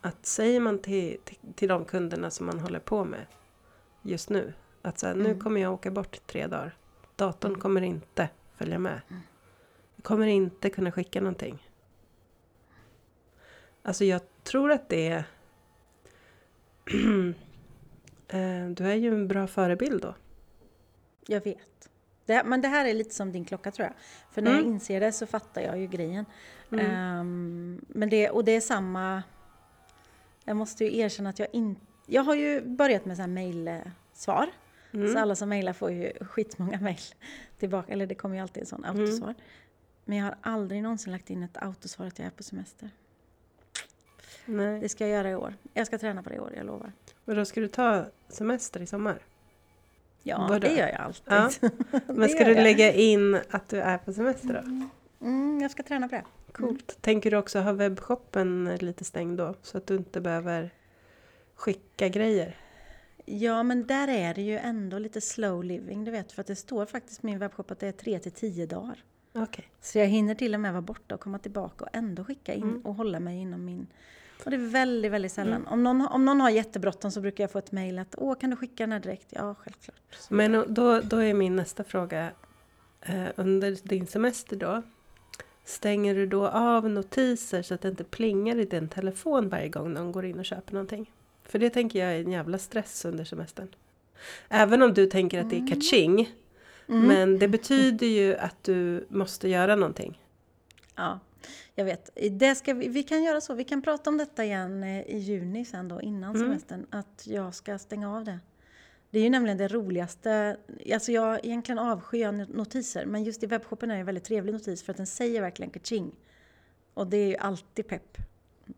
att säger man till, till, till de kunderna som man håller på med just nu att så här, mm. nu kommer jag åka bort tre dagar. Datorn mm. kommer inte följa med. Mm. Jag kommer inte kunna skicka någonting. Alltså jag tror att det är... Eh, du är ju en bra förebild då. Jag vet. Det, men det här är lite som din klocka tror jag. För när mm. jag inser det så fattar jag ju grejen. Um, men det, och det är samma jag måste ju erkänna att jag inte... Jag har ju börjat med så här mejlsvar. Mm. Så alla som mejlar får ju skitmånga mejl tillbaka. Eller det kommer ju alltid en sån mm. autosvar. Men jag har aldrig någonsin lagt in ett autosvar att jag är på semester. Nej. Det ska jag göra i år. Jag ska träna på det i år, jag lovar. Men då ska du ta semester i sommar? Ja, Vadå? det gör jag alltid. Ja. Men ska du lägga in att du är på semester då? Mm. mm, jag ska träna på det. Coolt. Mm. Tänker du också ha webbshoppen lite stängd då? Så att du inte behöver skicka grejer? Ja, men där är det ju ändå lite slow living, du vet. För att det står faktiskt på min webbshop att det är 3 till 10 dagar. Okay. Så jag hinner till och med vara borta och komma tillbaka och ändå skicka in mm. och hålla mig inom min... Och det är väldigt, väldigt sällan. Mm. Om, någon, om någon har jättebråttom så brukar jag få ett mejl att Åh, kan du skicka den här direkt? Ja, självklart. Så. Men då, då är min nästa fråga. Eh, under din semester då, stänger du då av notiser så att det inte plingar i din telefon varje gång någon går in och köper någonting? För det tänker jag är en jävla stress under semestern. Även om du tänker att det är mm. kaching. Mm. Men det betyder ju att du måste göra någonting. Ja, jag vet. Det ska vi, vi kan göra så. Vi kan prata om detta igen eh, i juni sen då, innan mm. semestern. Att jag ska stänga av det. Det är ju nämligen det roligaste. Alltså jag egentligen avskyr notiser. Men just i webbshoppen är det en väldigt trevlig notis för att den säger verkligen kaching. Och det är ju alltid pepp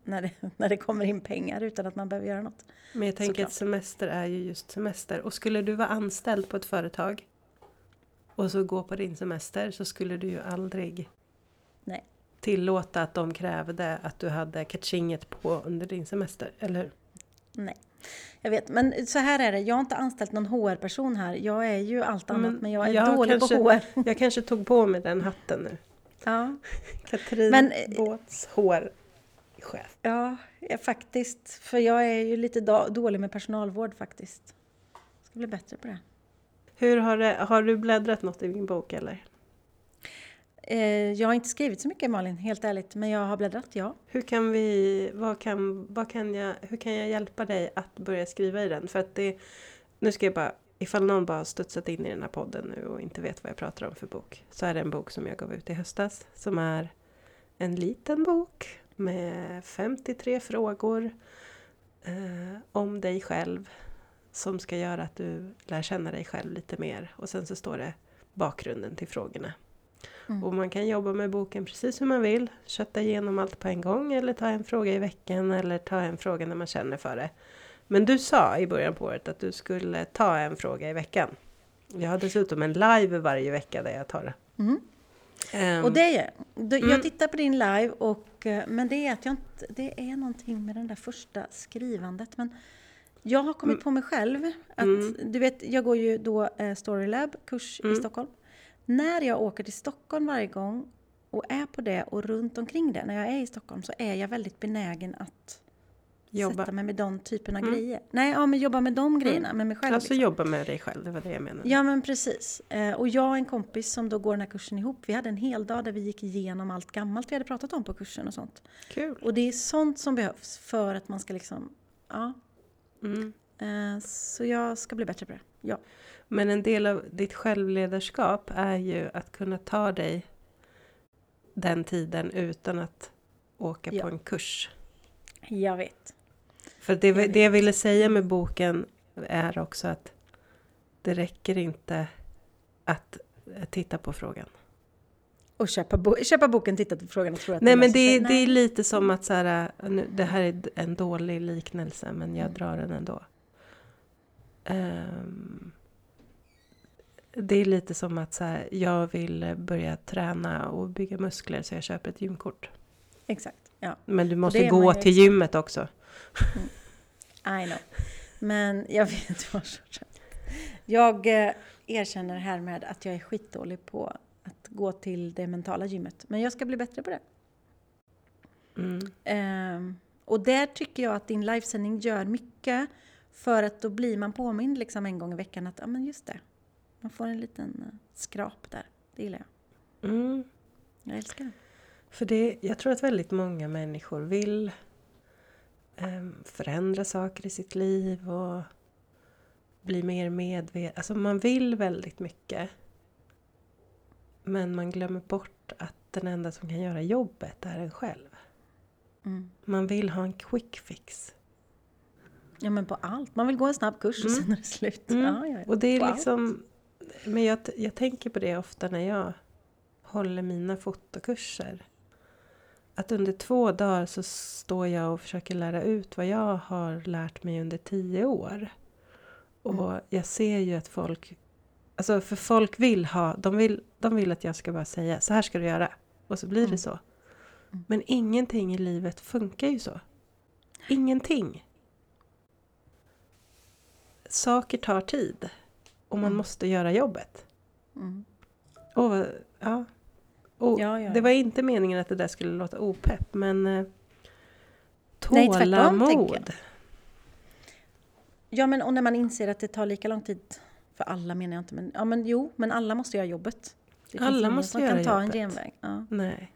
när det, när det kommer in pengar utan att man behöver göra något. Men jag tänker att semester är ju just semester. Och skulle du vara anställd på ett företag och så gå på din semester så skulle du ju aldrig. Tillåta att de krävde att du hade catchinget på under din semester, eller Nej. Jag vet, men så här är det. Jag har inte anställt någon HR-person här. Jag är ju allt annat, men, men jag är jag dålig kanske, på HR. Jag kanske tog på mig den hatten nu. Ja. Katrin men, Båts HR chef? Ja, faktiskt. För jag är ju lite dålig med personalvård faktiskt. Jag ska bli bättre på det. Hur har, det, har du bläddrat något i min bok eller? Eh, jag har inte skrivit så mycket Malin, helt ärligt, men jag har bläddrat, ja. Hur kan vi, vad kan, vad kan jag, hur kan jag hjälpa dig att börja skriva i den? För att det, nu ska jag bara, ifall någon bara har studsat in i den här podden nu och inte vet vad jag pratar om för bok, så är det en bok som jag gav ut i höstas, som är en liten bok med 53 frågor eh, om dig själv som ska göra att du lär känna dig själv lite mer. Och sen så står det bakgrunden till frågorna. Mm. Och man kan jobba med boken precis hur man vill. Kötta igenom allt på en gång eller ta en fråga i veckan eller ta en fråga när man känner för det. Men du sa i början på året att du skulle ta en fråga i veckan. Jag har dessutom en live varje vecka där jag tar det. Mm. Um, och det är jag. Mm. tittar på din live och eh, men det är att jag inte, det är någonting med det där första skrivandet. Men jag har kommit mm. på mig själv att, mm. du vet, jag går ju då eh, Storylab kurs i mm. Stockholm. När jag åker till Stockholm varje gång och är på det och runt omkring det, när jag är i Stockholm, så är jag väldigt benägen att jobba. sätta mig med de typen av mm. grejer. Nej, ja, men jobba med de mm. grejerna, med mig själv. Alltså liksom. jobba med dig själv, det var det jag menade. Ja, men precis. Eh, och jag och en kompis som då går den här kursen ihop, vi hade en hel dag där vi gick igenom allt gammalt vi hade pratat om på kursen och sånt. Kul. Och det är sånt som behövs för att man ska liksom, ja. Mm. Eh, så jag ska bli bättre på det, ja. Men en del av ditt självledarskap är ju att kunna ta dig den tiden utan att åka ja. på en kurs. Jag vet. För det, jag det jag ville säga med boken är också att det räcker inte att titta på frågan. Och köpa, bo köpa boken, titta på frågan och tro att Nej men det, det är lite som att så här, nu, det här är en dålig liknelse men jag mm. drar den ändå. Um, det är lite som att så här, jag vill börja träna och bygga muskler så jag köper ett gymkort. Exakt. Ja. Men du måste gå till gymmet också. Mm. I know. Men jag vet vad Jag eh, erkänner härmed att jag är skitdålig på att gå till det mentala gymmet. Men jag ska bli bättre på det. Mm. Um, och där tycker jag att din livesändning gör mycket. För att då blir man påmind liksom en gång i veckan att, ja men just det. Man får en liten eh, skrap där. Det gillar jag. Mm. Jag älskar det. För det, jag tror att väldigt många människor vill um, förändra saker i sitt liv och bli mer medveten. Alltså man vill väldigt mycket. Men man glömmer bort att den enda som kan göra jobbet är en själv. Mm. Man vill ha en quick fix. Ja men på allt. Man vill gå en snabb kurs och mm. sen är det slut. Mm. Ja, ja, ja. Och det är på liksom... Allt. Men jag, jag tänker på det ofta när jag håller mina fotokurser. att under två dagar så står jag och försöker lära ut vad jag har lärt mig under tio år. Och mm. jag ser ju att folk, alltså för folk vill ha, de vill, de vill att jag ska bara säga så här ska du göra. Och så blir mm. det så. Mm. Men ingenting i livet funkar ju så. Ingenting. Saker tar tid. Och man mm. måste göra jobbet. Mm. Och, ja. Och ja, ja. Det var inte meningen att det där skulle låta opepp, men eh, tålamod. Nej, ja, men och när man inser att det tar lika lång tid för alla menar jag inte, men, ja, men jo, men alla måste göra jobbet. Det alla måste göra kan ta jobbet. en genväg. Ja. Nej.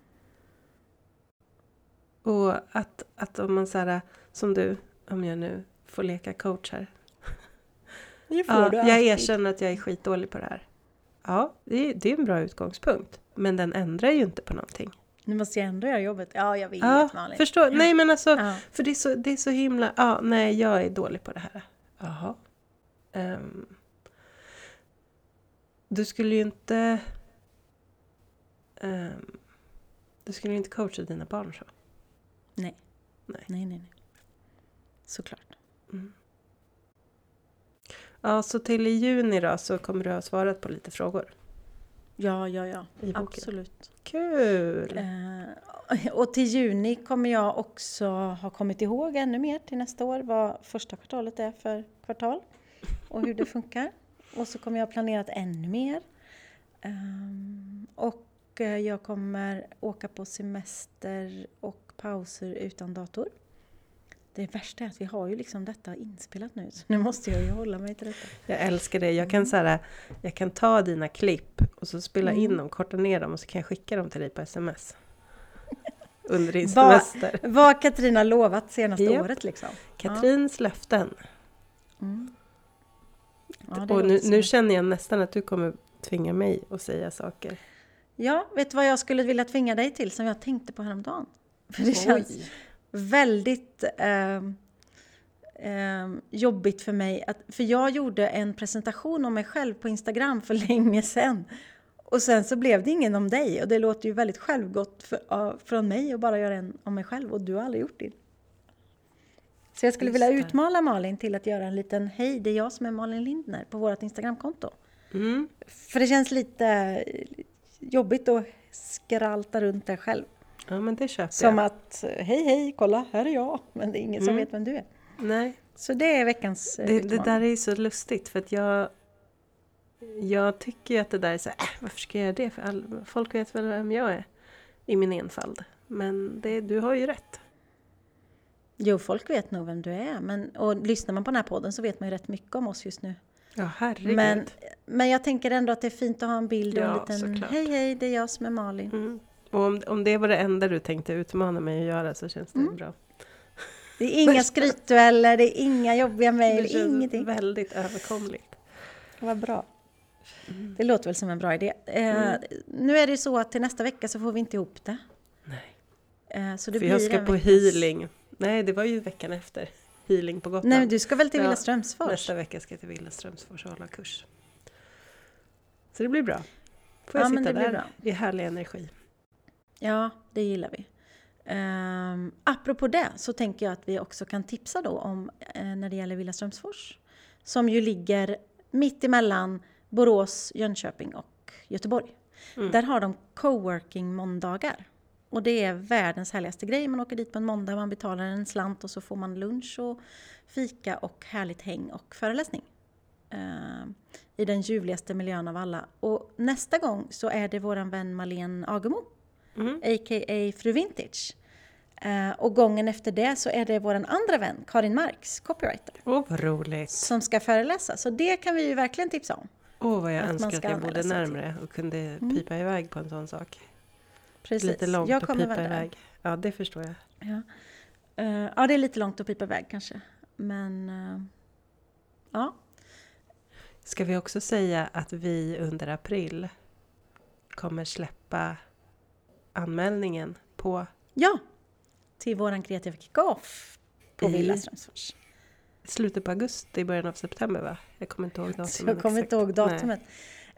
Och att, att om man så här, som du, om jag nu får leka coach här. Det får ja, du jag erkänner att jag är skitdålig på det här. Ja, det är, det är en bra utgångspunkt. Men den ändrar ju inte på någonting. Nu måste jag ändå göra jobbet. Ja, jag vet ja, Malin. Förstår. Nej, men alltså, ja. för det är, så, det är så himla... Ja, nej, jag är dålig på det här. Jaha. Um, du skulle ju inte... Um, du skulle ju inte coacha dina barn så. Nej. Nej, nej, nej. nej. Såklart. Mm. Ja, så till i juni då så kommer du ha svarat på lite frågor? Ja, ja, ja. Absolut. Kul! Eh, och till juni kommer jag också ha kommit ihåg ännu mer till nästa år vad första kvartalet är för kvartal och hur det funkar. Och så kommer jag ha planerat ännu mer. Um, och eh, jag kommer åka på semester och pauser utan dator. Det värsta är att vi har ju liksom detta inspelat nu, så nu måste jag ju hålla mig till detta. Jag älskar det. Jag kan, så här, jag kan ta dina klipp och så spela mm. in dem, korta ner dem och så kan jag skicka dem till dig på sms. Under din semester. Vad har Katrina lovat senaste yep. året liksom? Katrins ja. löften. Mm. Ja, och nu, nu känner jag nästan att du kommer tvinga mig att säga saker. Ja, vet du vad jag skulle vilja tvinga dig till som jag tänkte på häromdagen? För det Oj. känns väldigt eh, eh, jobbigt för mig. Att, för jag gjorde en presentation om mig själv på Instagram för länge sedan. Och sen så blev det ingen om dig. Och det låter ju väldigt självgott för, uh, från mig att bara göra en om mig själv. Och du har aldrig gjort det. Så jag skulle vilja utmana Malin till att göra en liten Hej, det är jag som är Malin Lindner på vårt Instagramkonto. Mm. För det känns lite jobbigt att skralta runt där själv. Ja, men det köper Som jag. att, hej hej, kolla, här är jag. Men det är ingen mm. som vet vem du är. Nej. Så det är veckans eh, det, det där är ju så lustigt för att jag jag tycker ju att det där är så här, äh, varför ska jag göra det? För all, folk vet väl vem jag är i min enfald. Men det, du har ju rätt. Jo, folk vet nog vem du är. Men, och lyssnar man på den här podden så vet man ju rätt mycket om oss just nu. Ja, herregud. Men, men jag tänker ändå att det är fint att ha en bild och ja, en liten såklart. Hej hej, det är jag som är Malin. Mm. Och om, om det var det enda du tänkte utmana mig att göra så känns det mm. bra. Det är inga skrytdueller, det är inga jobbiga mejl, ingenting. väldigt överkomligt. Vad bra. Mm. Det låter väl som en bra idé. Eh, mm. Nu är det så att till nästa vecka så får vi inte ihop det. Nej. Eh, så det För jag ska på veckans... healing. Nej, det var ju veckan efter. Healing på Gotland. Nej, du ska väl till ja, Villa Strömsfors? Nästa vecka ska jag till Villa Strömsfors och hålla kurs. Så det blir bra. Får jag ja, sitta där i härlig energi. Ja, det gillar vi. Um, apropå det så tänker jag att vi också kan tipsa då om uh, när det gäller Villa Strömsfors som ju ligger mitt emellan Borås, Jönköping och Göteborg. Mm. Där har de coworking måndagar. Och det är världens härligaste grej. Man åker dit på en måndag, man betalar en slant och så får man lunch och fika och härligt häng och föreläsning. Uh, I den ljuvligaste miljön av alla. Och nästa gång så är det våran vän Malene Agemo mm. a.k.a. Fru Vintage. Uh, och gången efter det så är det vår andra vän, Karin Marks, copywriter. Åh, oh, vad roligt! Som ska föreläsa, så det kan vi ju verkligen tipsa om. Åh, oh, vad jag att önskar att jag bodde närmre och kunde mm. pipa iväg på en sån sak. Precis. Lite långt jag att pipa iväg. Ja, det förstår jag. Ja. Uh, ja, det är lite långt att pipa iväg kanske. Men, uh, ja. Ska vi också säga att vi under april kommer släppa anmälningen på... Ja! Till våran kreativa kickoff på Villa Strömsfors. Slutet på augusti, början av september va? Jag kommer inte ihåg datumet. Jag kommer inte ihåg datumet.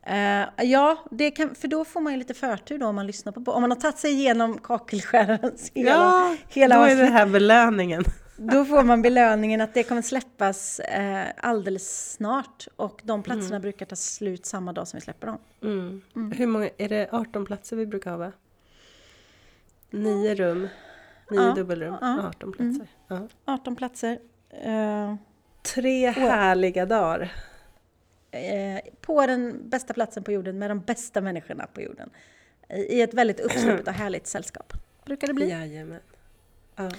Uh, ja, det kan, för då får man ju lite förtur då om man lyssnar på Om man har tagit sig igenom kakelskärarens hela, ja, hela då är det här belöningen. Då får man belöningen att det kommer släppas eh, alldeles snart och de platserna mm. brukar ta slut samma dag som vi släpper dem. Mm. Mm. Hur många, är det 18 platser vi brukar ha va? Nio rum, nio ja. dubbelrum, ja. 18 platser. Ja. 18 platser. Uh, Tre härliga dagar. Eh, på den bästa platsen på jorden med de bästa människorna på jorden. I ett väldigt uppsluppet och härligt sällskap. Brukar det bli. Jajamän. Ja.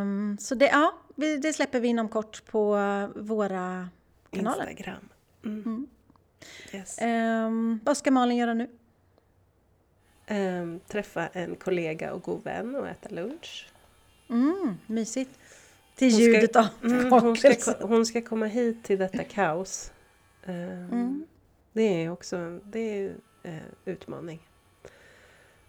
Um, så det, ja, det släpper vi inom kort på våra kanaler. Instagram. Mm. Mm. Yes. Um, vad ska Malin göra nu? Um, träffa en kollega och god vän och äta lunch. Mm, mysigt. Till hon ljudet ska, av mm, hon, ska, hon ska komma hit till detta kaos. Um, det är också en det är, uh, utmaning.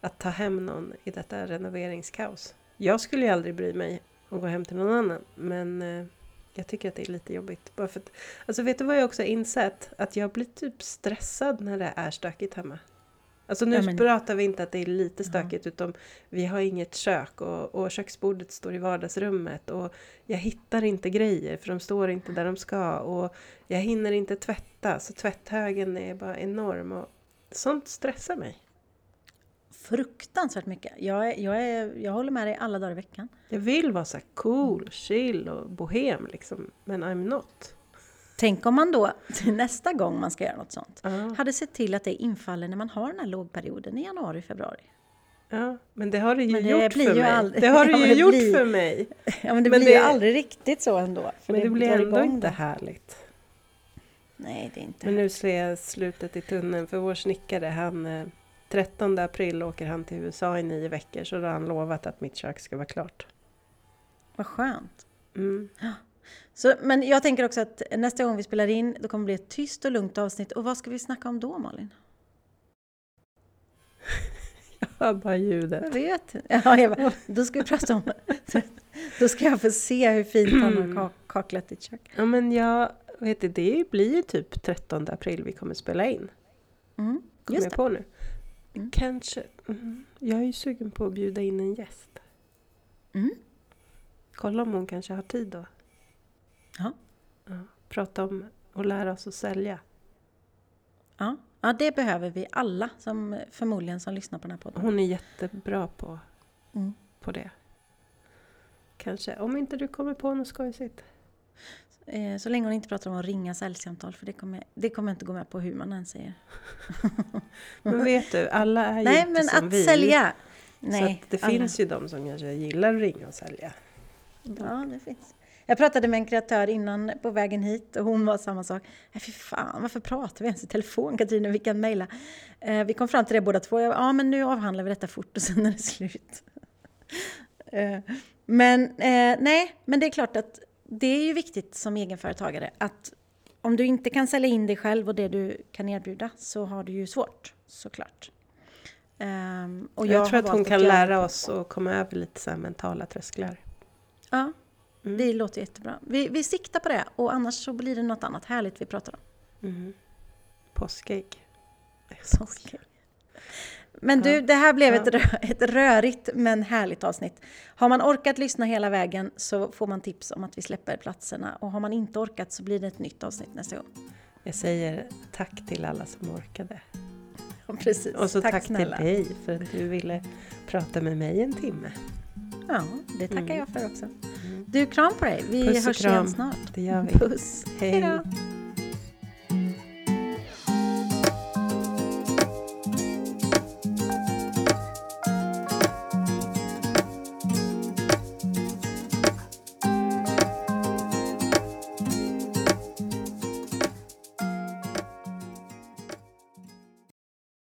Att ta hem någon i detta renoveringskaos. Jag skulle ju aldrig bry mig och gå hem till någon annan. Men eh, jag tycker att det är lite jobbigt. Bara för att, alltså vet du vad jag också har insett? Att jag blir typ stressad när det är stökigt hemma. Alltså nu ja, men... pratar vi inte att det är lite stökigt ja. utan vi har inget kök och, och köksbordet står i vardagsrummet och jag hittar inte grejer för de står inte där de ska och jag hinner inte tvätta så tvätthögen är bara enorm och sånt stressar mig fruktansvärt mycket. Jag, är, jag, är, jag håller med dig alla dagar i veckan. Jag vill vara så cool, chill och bohem liksom, men I'm not. Tänk om man då till nästa gång man ska göra något sånt uh. hade sett till att det infaller när man har den här lågperioden i januari, februari. Ja, men det har det ju det gjort för mig. Aldrig, det har det ju ja, gjort blir, för mig. Ja, men det men blir det, ju aldrig riktigt så ändå. men det, det blir ändå inte härligt. Nej, det är inte. Men nu ser jag slutet i tunneln, för vår snickare han eh, 13 april åker han till USA i nio veckor så då har han lovat att mitt kök ska vara klart. Vad skönt. Mm. Så, men jag tänker också att nästa gång vi spelar in då kommer det bli ett tyst och lugnt avsnitt. Och vad ska vi snacka om då Malin? jag hör bara ljudet. Jag vet. Ja, jag bara, då ska vi prata om Då ska jag få se hur fint han har kaklat ditt kök. Ja men jag vet inte, det blir ju typ 13 april vi kommer spela in. Mm, Kommer jag på nu. Mm. Kanske. Mm. Jag är ju sugen på att bjuda in en gäst. Mm. Kolla om hon kanske har tid då. Ja. ja. Prata om och lära oss att sälja. Ja. ja, det behöver vi alla som förmodligen som lyssnar på den här podden. Hon är jättebra på, mm. på det. Kanske, om inte du kommer på något skojsigt. Eh, så länge hon inte pratar om att ringa säljsamtal, för det kommer, det kommer jag inte gå med på hur man än säger. men vet du, alla är ju Nej, inte men som att vi. sälja! Nej, så det alla. finns ju de som kanske gillar att ringa och sälja. Ja, det finns. Jag pratade med en kreatör innan på vägen hit och hon var samma sak. Nej, fy fan, varför pratar vi ens i telefon Katarina? Vi kan mejla. Eh, vi kom fram till det båda två. Ja, men nu avhandlar vi detta fort och sen är det slut. eh, men eh, nej, men det är klart att det är ju viktigt som egenföretagare att om du inte kan sälja in dig själv och det du kan erbjuda så har du ju svårt såklart. Um, och jag, jag tror att hon kan lära oss att komma över lite så mentala trösklar. Ja, mm. det låter jättebra. Vi, vi siktar på det och annars så blir det något annat härligt vi pratar om. Mm. Påskägg. Påskägg. Men du, det här blev ett, ett rörigt men härligt avsnitt. Har man orkat lyssna hela vägen så får man tips om att vi släpper platserna. Och har man inte orkat så blir det ett nytt avsnitt nästa gång. Jag säger tack till alla som orkade. Ja, precis. Och så tack, tack till dig för att du ville prata med mig en timme. Ja, det tackar mm. jag för också. Du, kram på dig. Vi Puss hörs igen snart. Det gör vi. Puss. Hej. Hejdå.